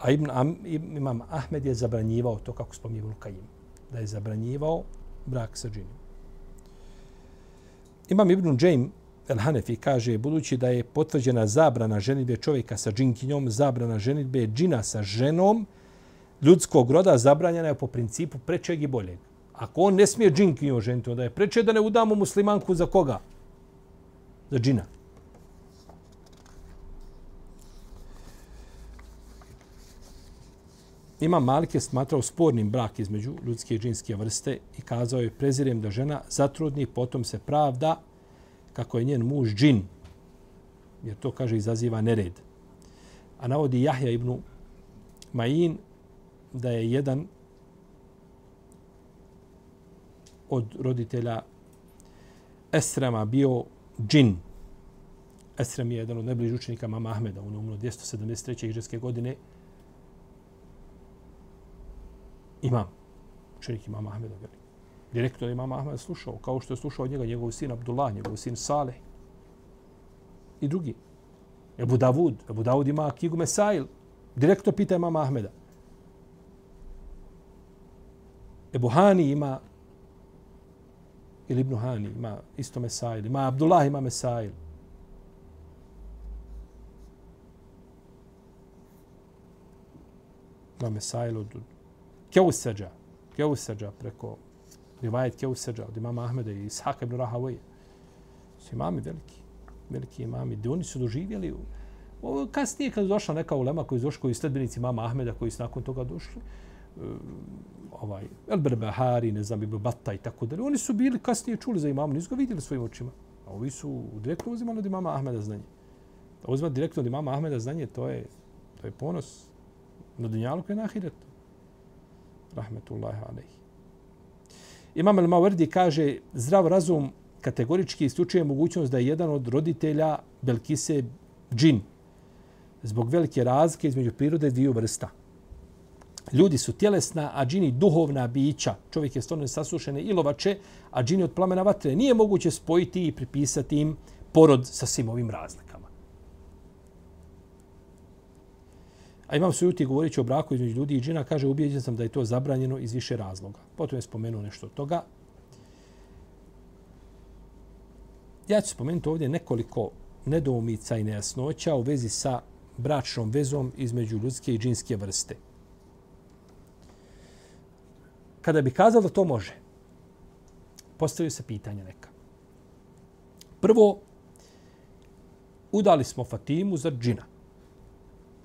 A Ibn Am, Imam Ahmed je zabranjivao to kako spominje Ibn Kajim. Da je zabranjivao brak sa džinim. Imam Ibn Džajm El-Hanefi kaže, budući da je potvrđena zabrana ženitbe čovjeka sa džinkinjom, zabrana ženitbe džina sa ženom, ljudskog roda zabranjena je po principu prečeg i boljeg. Ako on ne smije džinkinju ženiti, onda je preče da ne udamo muslimanku za koga? Za džina. Ima Malik je smatrao spornim brak između ljudske i džinske vrste i kazao je prezirem da žena zatrudni, potom se pravda kako je njen muž džin. Jer to, kaže, izaziva nered. A navodi Jahja ibn Ma'in da je jedan od roditelja Esrama bio džin. Esram je jedan od najbližih učenika mama Ahmeda. On je umro 273. iđeske godine. Imam. Učenik imama Ahmeda. Direktno je imama Ahmeda slušao. Kao što je slušao od njega njegov sin Abdullah, njegov sin Saleh. I drugi. Ebu Davud. Ebu Davud ima knjigu Mesail. Direktno pita imama Ahmeda. Ebu Hani ima ili Ibnu Hani ima isto Mesail, ima Abdullah ima Mesail. Ima Mesail od Keuseđa, Keuseđa preko Rivajet Keuseđa od imama Ahmeda i Ishaka ibn Rahavoje. Su imami veliki, veliki imami. gdje oni su doživjeli Ovo kasnije kad je došla neka ulema koji je došla koji sledbenici mama Ahmeda koji su nakon toga došli, um, ovaj Elber Berbahari, ne znam, Ibn Batta i tako dalje. Oni su bili kasnije čuli za imama, nisu ga vidjeli svojim očima. A ovi su direktno uzimali od imama Ahmeda znanje. A uzimati direktno od imama Ahmeda znanje, to je, to je ponos na dunjalu koji je na ahiretu. Rahmetullahi alaihi. Imam al-Mawardi kaže, zdrav razum kategorički isključuje mogućnost da je jedan od roditelja Belkise džin. Zbog velike razlike između prirode dviju vrsta ljudi su tjelesna, a džini duhovna bića. Čovjek je stvarno sasušene ilovače, a džini od plamena vatre. Nije moguće spojiti i pripisati im porod sa svim ovim razlikama. A imam sujuti govoreći o braku između ljudi i džina, kaže, ubijeđen sam da je to zabranjeno iz više razloga. Potom je spomenuo nešto od toga. Ja ću spomenuti ovdje nekoliko nedoumica i nejasnoća u vezi sa bračnom vezom između ljudske i džinske vrste kada bi kazao da to može, postavio se pitanje neka. Prvo, udali smo Fatimu za džina.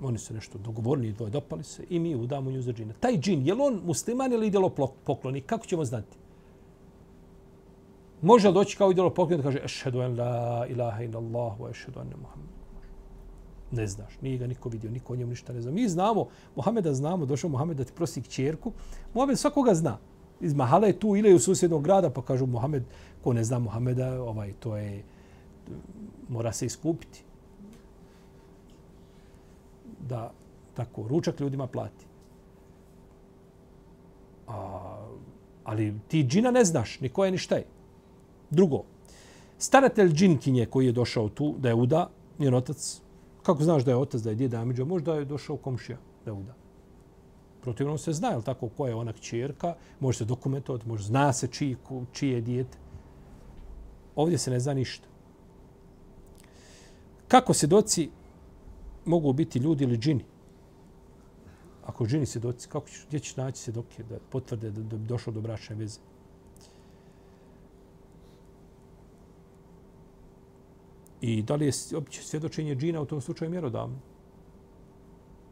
Oni su nešto dogovorni, dvoje dopali se i mi udamo nju za džina. Taj džin, je li on musliman ili idelo poklonik? Kako ćemo znati? Može li doći kao idelo poklonik da kaže ešhedu en la ilaha in Allah wa ešhedu ene Muhammed? Ne znaš, nije ga niko vidio, niko o njemu ništa ne zna. Mi znamo, Mohameda znamo, došao Mohamed da ti prosi kćerku. Mohamed svakoga zna. Iz Mahala je tu ili u susjednog grada, pa kažu Mohamed, ko ne zna Mohameda, ovaj, to je, mora se iskupiti. Da tako ručak ljudima plati. A, ali ti džina ne znaš, niko je ništa je. Drugo, staratelj džinkinje koji je došao tu da je uda, njen otac Kako znaš da je otac, da je djeda Amidža? Možda je došao komšija da uda. Protivno se zna, je tako, ko je ona kćerka, može se dokumentovati, može zna se čiji, čije je djete. Ovdje se ne zna ništa. Kako se doci mogu biti ljudi ili džini? Ako džini se doci, kako ćeš, gdje ćeš naći se dok je da potvrde da, da bi došao do bračne veze? I da li je opće svjedočenje džina u tom slučaju mjerodavno?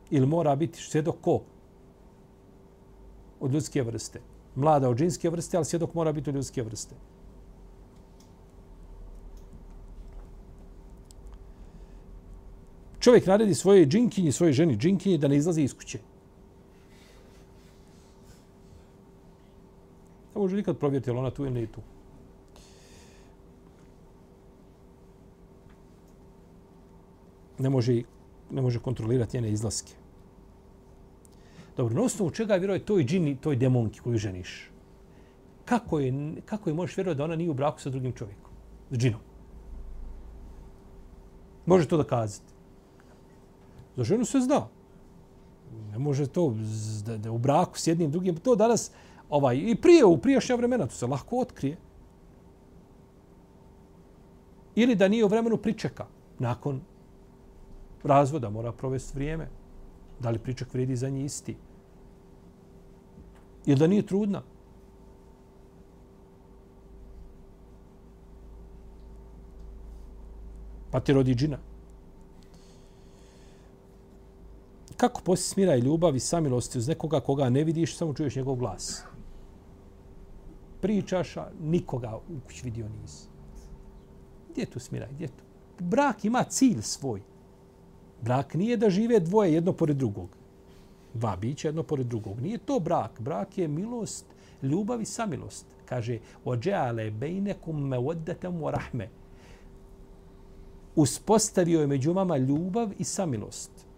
Ili mora biti svjedok ko? Od ljudske vrste. Mlada od džinske vrste, ali svjedok mora biti od ljudske vrste. Čovjek naredi svoje džinkinji, svoje ženi džinkinji da ne izlazi iz kuće. Ne može nikad provjeriti, ali ona tu ili ne tu. Ne može, ne može kontrolirati njene izlaske. Dobro, na osnovu čega vjeruje toj džini, toj demonki koju ženiš? Kako je, kako je možeš vjerovati da ona nije u braku sa drugim čovjekom? S džinom. Može to da kazati. Za ženu se zna. Ne može to da, da u braku s jednim drugim. To danas, ovaj, i prije, u prijašnja vremena, to se lahko otkrije. Ili da nije u vremenu pričeka. Nakon razvoda mora provesti vrijeme. Da li priček vrijedi za njih isti? Ili da nije trudna? Pa ti rodi džina. Kako posti smira i ljubav i samilosti uz nekoga koga ne vidiš, samo čuješ njegov glas? Pričaš, a nikoga u kući vidio nisi. Gdje tu smira? Gdje tu? Brak ima cilj svoj. Brak nije da žive dvoje jedno pored drugog. Dva bića jedno pored drugog. Nije to brak. Brak je milost, ljubav i samilost. Kaže, ođeale bejnekum me oddetem u rahme. Uspostavio je među vama ljubav i samilost.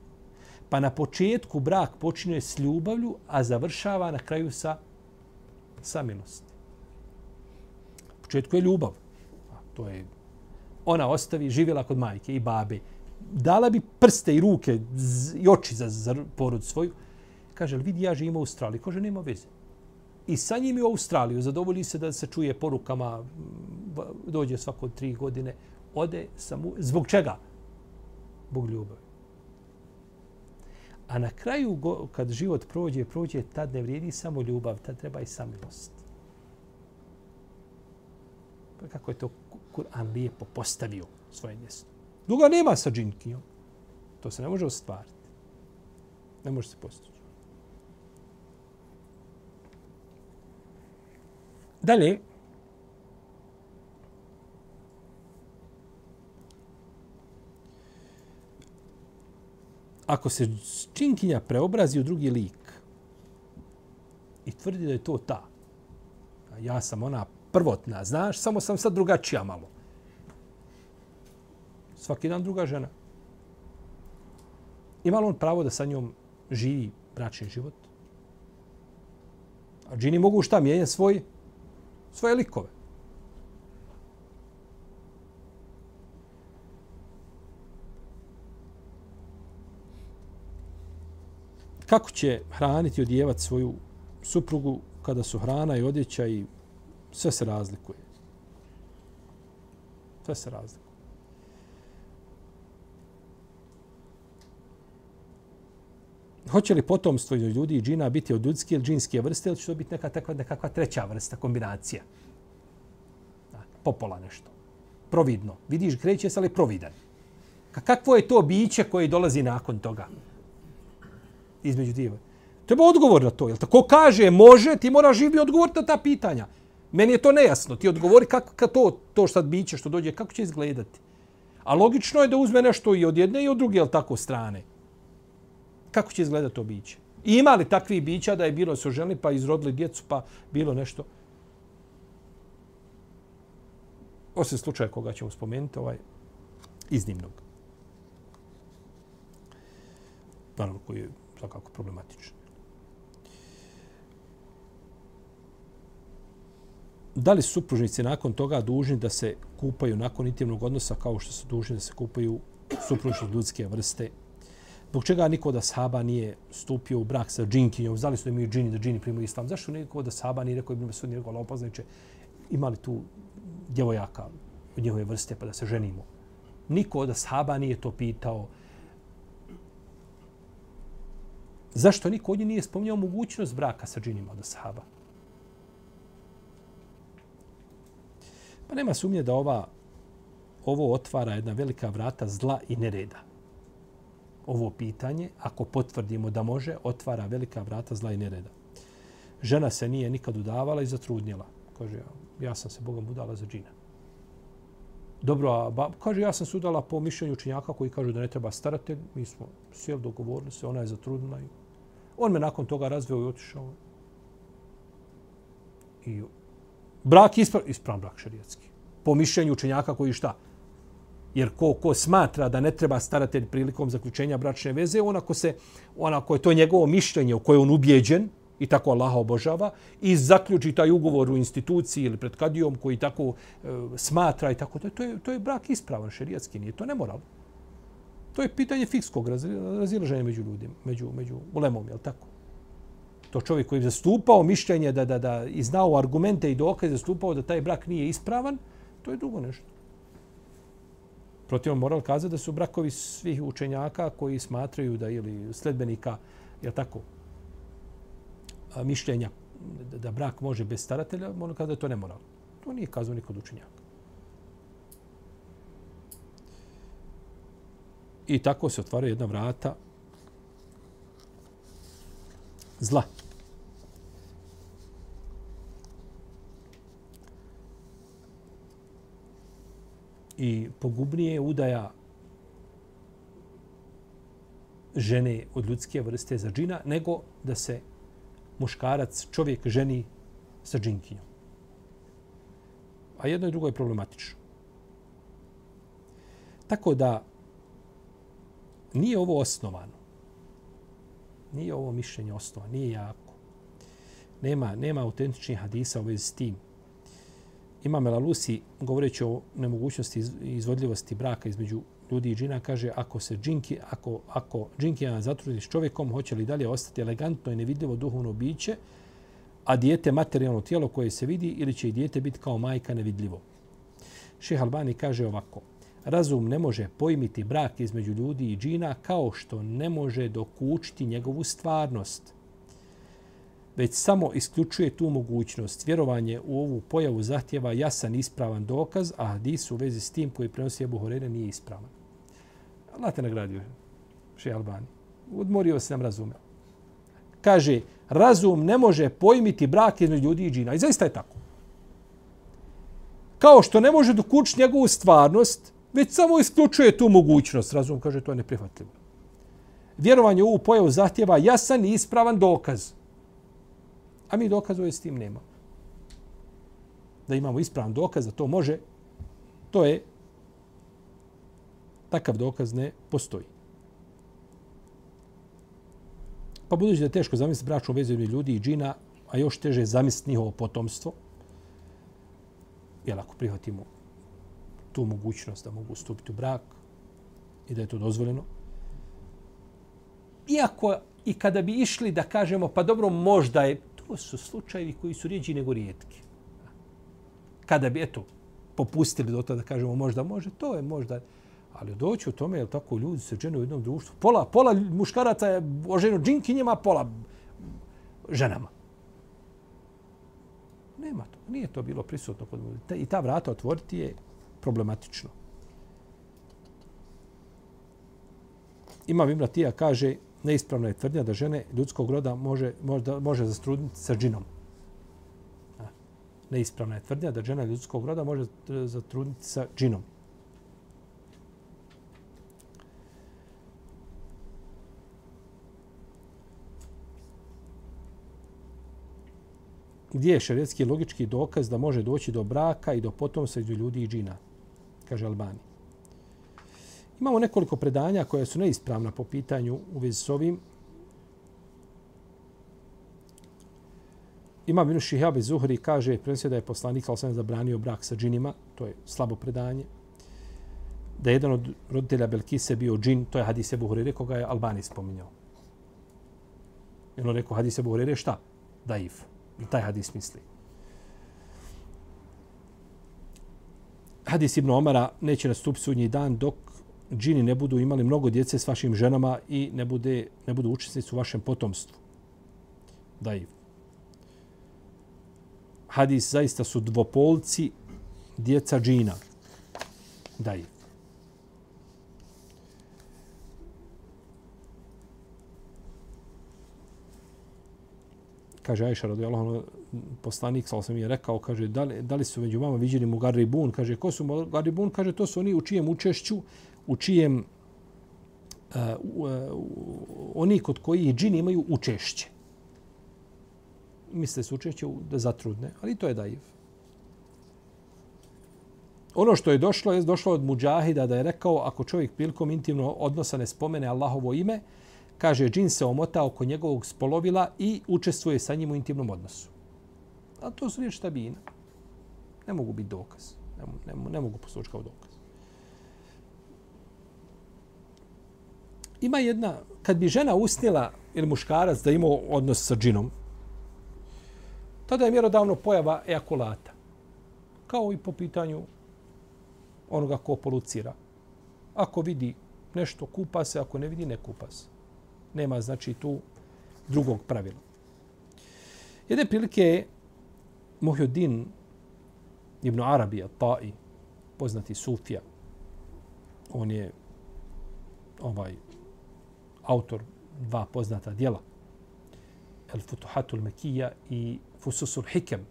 Pa na početku brak počinje s ljubavlju, a završava na kraju sa samilosti. Na početku je ljubav. A to je ona ostavi, živjela kod majke i babe dala bi prste i ruke i oči za, za porod svoju. Kaže, vidi, ja živim u Australiji. Kaže, nema veze. I sa njim u Australiju zadovolji se da se čuje porukama, dođe svako tri godine, ode samo... Zbog čega? Bog ljubavi. A na kraju, kad život prođe, prođe, tad ne vrijedi samo ljubav, tad treba i samilost. Pa kako je to Kur'an lijepo postavio svoje mjesto. Duga nema sa džinkijom. To se ne može ostvariti. Ne može se postići. Dalje, ako se činkinja preobrazi u drugi lik i tvrdi da je to ta, ja sam ona prvotna, znaš, samo sam sad drugačija malo svaki dan druga žena. Ima li on pravo da sa njom živi bračni život? A džini mogu šta mijenja svoj, svoje likove. Kako će hraniti i odjevati svoju suprugu kada su hrana i odjeća i sve se razlikuje? Sve se razlikuje. hoće li potomstvo ljudi i džina biti od ljudske ili džinske vrste ili će to biti neka takva, nekakva treća vrsta, kombinacija? Popola nešto. Providno. Vidiš, kreće se, ali providan. Kakvo je to biće koje dolazi nakon toga? Između diva. Treba odgovor na to. Jel tako kaže može, ti moraš živi odgovor na ta pitanja. Meni je to nejasno. Ti odgovori kako ka to, to što biće, što dođe, kako će izgledati. A logično je da uzme nešto i od jedne i od druge, jel tako, strane kako će izgledati to biće. I ima li takvi bića da je bilo su ženi pa izrodili djecu pa bilo nešto? Osim slučaja koga ćemo spomenuti, ovaj iznimnog. Naravno, koji je svakako problematično. Da li su supružnici nakon toga dužni da se kupaju nakon intimnog odnosa kao što su dužni da se kupaju supružnici ljudske vrste Zbog čega niko da sahaba nije stupio u brak sa džinkinjom? Znali su da imaju džini, da džini primaju islam? Zašto niko da sahaba nije rekao Ibn Masud, nije rekao Allah poznaće, imali tu djevojaka od njehove vrste pa da se ženimo? Niko od sahaba nije to pitao. Zašto niko od njih nije spominjao mogućnost braka sa džinima od ashaba? Pa nema sumnje da ova, ovo otvara jedna velika vrata zla i nereda ovo pitanje, ako potvrdimo da može, otvara velika vrata zla i nereda. žena se nije nikad udavala i zatrudnjela. Kaže, ja sam se Bogom udala za džina. Dobro, a ba, kaže, ja sam se udala po mišljenju učenjaka koji kažu da ne treba staratelj. Mi smo sjeli, dogovorili se, ona je zatrudnila. I on me nakon toga razveo i otišao. I brak ispra, ispravan brak šarijatski. Po mišljenju učenjaka koji šta? Jer ko, ko smatra da ne treba staratelj prilikom zaključenja bračne veze, ona ko, se, ona ko je to njegovo mišljenje u koje on ubjeđen i tako Allaha obožava i zaključi taj ugovor u instituciji ili pred kadijom koji tako e, smatra i tako, to je, to je brak ispravan šerijatski, nije to nemoralno. To je pitanje fikskog razilaženja među ljudima, među, među ulemom, je li tako? To čovjek koji je zastupao mišljenje da, da, da i znao argumente i dokaze zastupao da taj brak nije ispravan, to je drugo nešto. Protivno moral kaza da su brakovi svih učenjaka koji smatraju da ili sledbenika, je tako, a, mišljenja da brak može bez staratelja, ono kada je to nemoral. To nije kazao niko od učenjaka. I tako se otvara jedna vrata zla. i pogubnije je udaja žene od ljudske vrste za džina, nego da se muškarac, čovjek, ženi sa džinkinjom. A jedno i drugo je problematično. Tako da nije ovo osnovano. Nije ovo mišljenje osnovano, nije jako. Nema, nema autentičnih hadisa u vezi s tim. Imam Elalusi, govoreći o nemogućnosti izvodljivosti braka između ljudi i džina, kaže ako se džinki, ako, ako džinkija zatrudni s čovjekom, hoće li dalje ostati elegantno i nevidljivo duhovno biće, a dijete materijalno tijelo koje se vidi ili će i dijete biti kao majka nevidljivo. Šeh Albani kaže ovako, razum ne može pojmiti brak između ljudi i džina kao što ne može dokučiti njegovu stvarnost već samo isključuje tu mogućnost. Vjerovanje u ovu pojavu zahtjeva jasan ispravan dokaz, a hadis u vezi s tim koji prenosi Ebu Horene nije ispravan. Allah te nagradio, še Albani. Odmorio se nam razumeo. Kaže, razum ne može pojmiti brak između ljudi i džina. I zaista je tako. Kao što ne može dokučiti njegovu stvarnost, već samo isključuje tu mogućnost. Razum kaže, to je neprihvatljivo. Vjerovanje u ovu pojavu zahtjeva jasan i ispravan dokaz. A mi dokazuje s tim nema. Da imamo ispravan dokaz da to može, to je takav dokaz ne postoji. Pa budući da je teško zamisliti bračnu vezu ljudi i džina, a još teže zamisliti njihovo potomstvo, jel ako prihvatimo tu mogućnost da mogu stupiti u brak i da je to dozvoljeno, iako i kada bi išli da kažemo, pa dobro, možda je to su slučajevi koji su rijeđi nego rijetki. Kada bi, eto, popustili do toga da kažemo možda može, to je možda. Ali doći u tome, je tako, ljudi se žene u jednom društvu. Pola, pola muškaraca je oženo džinkinjima, pola ženama. Nema to. Nije to bilo prisutno kod. I ta vrata otvoriti je problematično. Imam Ibratija kaže, neispravna je tvrdnja da žene ljudskog roda može, može, može zastrudniti sa džinom. Neispravna je tvrdnja da žena ljudskog roda može zatrudniti sa džinom. Gdje je šeretski logički dokaz da može doći do braka i do potomstva između ljudi i džina? Kaže Albani. Imamo nekoliko predanja koje su neispravna po pitanju u vezi s ovim. Imam Ibn Šihab iz Zuhri kaže prenosio da je poslanik al zabranio brak sa džinima, to je slabo predanje. Da je jedan od roditelja Belkise bio džin, to je hadis Ebu Hurire, koga je Albani spominjao. I ono rekao hadis Ebu Hurire šta? Daif. I taj hadis misli. Hadis Ibn Omara neće nastupiti sudnji dan dok džini ne budu imali mnogo djece s vašim ženama i ne, bude, ne budu učesnici u vašem potomstvu. Daiv. Hadis zaista su dvopolci djeca džina. Daiv. Kaže Ajša radijallahu anha poslanik sallallahu alejhi je rekao kaže da li, da li su među vama viđeni mugaribun? Kaže ko su mugaribun? Kaže to su oni u čijem učešću u čijem uh, uh, oni kod koji džini imaju učešće. Misle su učešće da zatrudne ali to je daiv Ono što je došlo je došlo od muđahida da je rekao ako čovjek prilikom intimno odnosa ne spomene Allahovo ime, kaže džin se omota oko njegovog spolovila i učestvuje sa njim u intimnom odnosu. A to su riječi tabina. Ne mogu biti dokaz. Ne, ne, ne mogu poslući kao dokaz. Ima jedna, kad bi žena usnila ili muškarac da ima odnos sa džinom, tada je mjerodavno pojava ejakulata. Kao i po pitanju onoga ko polucira. Ako vidi nešto, kupa se, ako ne vidi, ne kupa se. Nema, znači, tu drugog pravila. Jedne prilike je Muhyiddin ibn Arabi, Ta'i, poznati Sufija. On je ovaj autor dva poznata dijela. El Futuhatul Mekija i Fususul Hikem,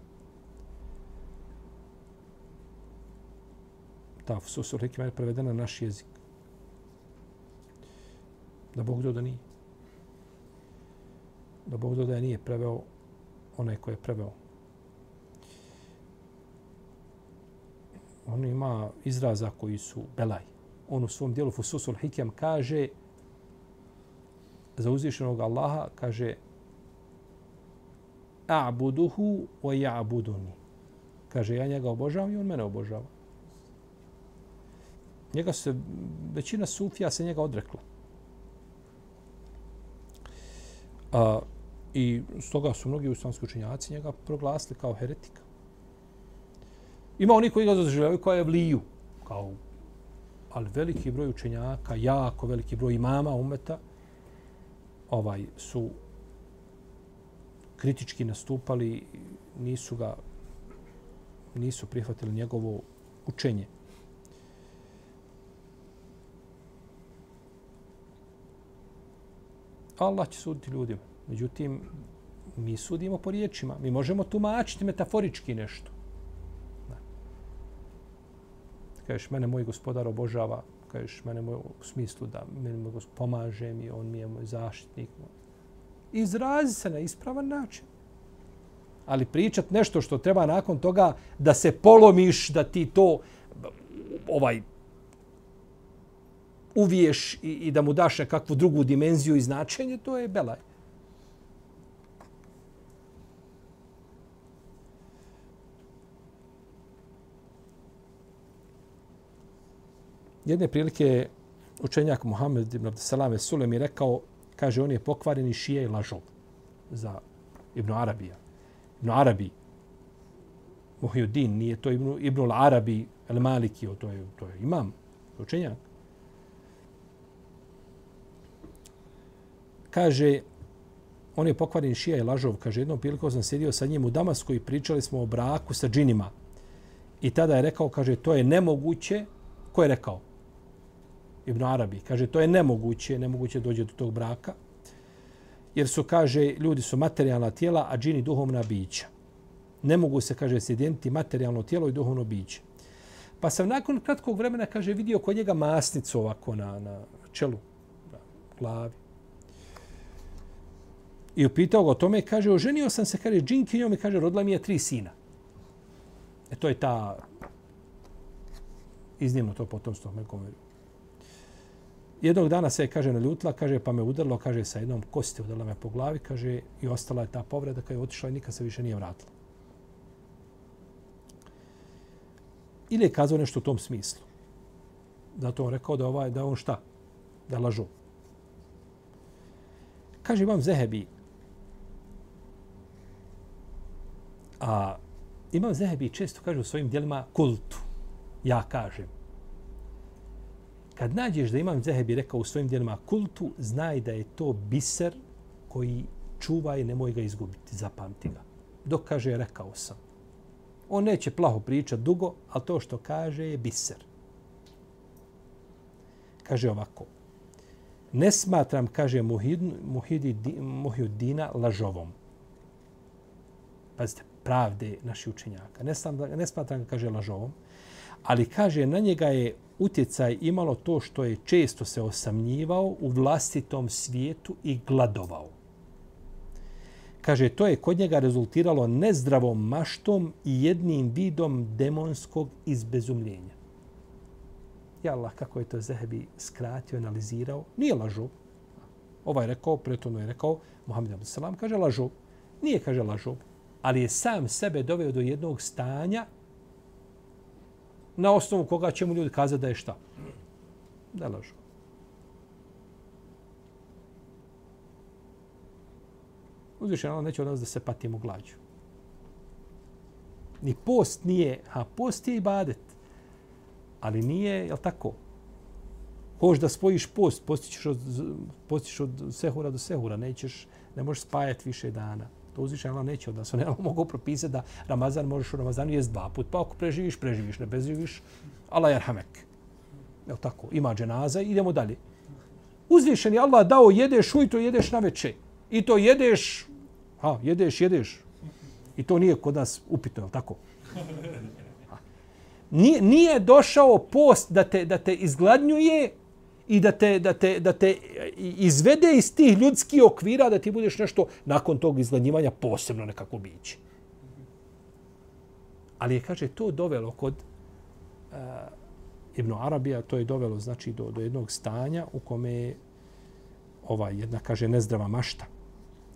ta Fususul Hikem je prevedena na naš jezik. Da Bog do da nije. Da Bog dodaje nije preveo onaj ko je preveo. On ima izraza koji su belaj. On u svom dijelu Fususul Hikem kaže za uzvišenog Allaha kaže a'buduhu wa ya'buduni. Kaže, ja njega obožavam i on mene obožava. Njega se, većina sufija se njega odrekla. A, I stoga su mnogi islamski učenjaci njega proglasili kao heretika. Ima oni koji ga doživljavaju kao evliju, kao, ali veliki broj učenjaka, jako veliki broj imama umeta, ovaj su kritički nastupali, nisu ga nisu prihvatili njegovo učenje. Allah će suditi ljudima. Međutim, mi sudimo po riječima. Mi možemo tumačiti metaforički nešto. Da. Kažeš, mene moj gospodar obožava. Kažeš, mene moj, u smislu da mene moj gospodar pomaže mi, on mi je moj zaštitnik. Izrazi se na ispravan način. Ali pričat nešto što treba nakon toga da se polomiš, da ti to ovaj uviješ i, i da mu daš nekakvu drugu dimenziju i značenje, to je belaj. Jedne prilike učenjak Muhammed ibn Abdesalame Sulem je rekao, kaže, on je pokvareni šije i lažov za Ibn Arabija. Ibn Arabi, Muhyuddin, nije to Ibn, Ibn Arabi, El Maliki, to je, to je imam, učenjak. kaže, on je pokvaren šija i lažov, kaže, jednom prilikom sam sjedio sa njim u Damasku i pričali smo o braku sa džinima. I tada je rekao, kaže, to je nemoguće. Ko je rekao? Ibn Arabi. Kaže, to je nemoguće, nemoguće dođe do tog braka. Jer su, kaže, ljudi su materijalna tijela, a džini duhovna bića. Ne mogu se, kaže, sjediniti materijalno tijelo i duhovno biće. Pa sam nakon kratkog vremena, kaže, vidio kod njega masnicu ovako na, na čelu, na glavi. I upitao ga o tome, kaže, oženio sam se, kaže, džinkinjom i kaže, rodila mi je tri sina. E to je ta iznimno to potomstvo me govori. Jednog dana se, kaže, naljutila, kaže, pa me udarilo, kaže, sa jednom kosti udarila me po glavi, kaže, i ostala je ta povreda, kada je otišla i nikad se više nije vratila. Ili je kazao nešto u tom smislu. Zato on rekao da, ovaj, da on šta? Da lažu. Kaže vam Zehebi, A Imam Zehebi često kaže u svojim dijelima kultu. Ja kažem. Kad nađeš da Imam Zehebi rekao u svojim djelima kultu, znaj da je to biser koji čuva i nemoj ga izgubiti. Zapamti ga. Dok kaže, rekao sam. On neće plaho pričati dugo, ali to što kaže je biser. Kaže ovako. Ne smatram, kaže Muhid, Muhidina lažovom pazite, pravde naših učenjaka. Ne sam, ne smatram kaže, lažovom, ali kaže, na njega je utjecaj imalo to što je često se osamnjivao u vlastitom svijetu i gladovao. Kaže, to je kod njega rezultiralo nezdravom maštom i jednim vidom demonskog izbezumljenja. Ja Allah, kako je to Zehebi skratio, analizirao, nije lažo. Ovaj rekao, pretovno je rekao, Muhammed Abdel kaže lažo. Nije kaže lažo, ali je sam sebe doveo do jednog stanja na osnovu koga će mu ljudi kazati da je šta? Da lažu. Uzvišen ono Allah neće od nas da se patimo glađu. Ni post nije, a post je ibadet. Ali nije, jel tako? Hoš da spojiš post, postićeš od, postićeš od sehura do sehura, nećeš, ne možeš spajati više dana. To uzvišen Allah neće od nas. On mogu propisati da Ramazan možeš u Ramazanu jest dva put, pa ako preživiš, preživiš, ne preživiš, Allah je arhamek. Jel tako? Ima dženaza, idemo dalje. Uzvišen je Allah dao, jedeš ujutro, jedeš na večer. I to jedeš a, jedeš, jedeš. I to nije kod nas upitno, je tako? Nije, nije došao post da te, da te izgladnjuje i da te, da, te, da te izvede iz tih ljudskih okvira da ti budeš nešto nakon tog izgladnjivanja posebno nekako biće. Ali je, kaže, to dovelo kod eh, uh, Ibn Arabija, to je dovelo znači do, do jednog stanja u kome je ova jedna, kaže, nezdrava mašta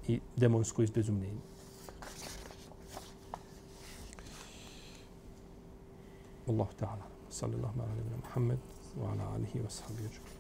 i demonsko izbezumljenje. Allahu ta'ala. Sallallahu ala sallam. Muhammed wa ala alihi wa sahbihi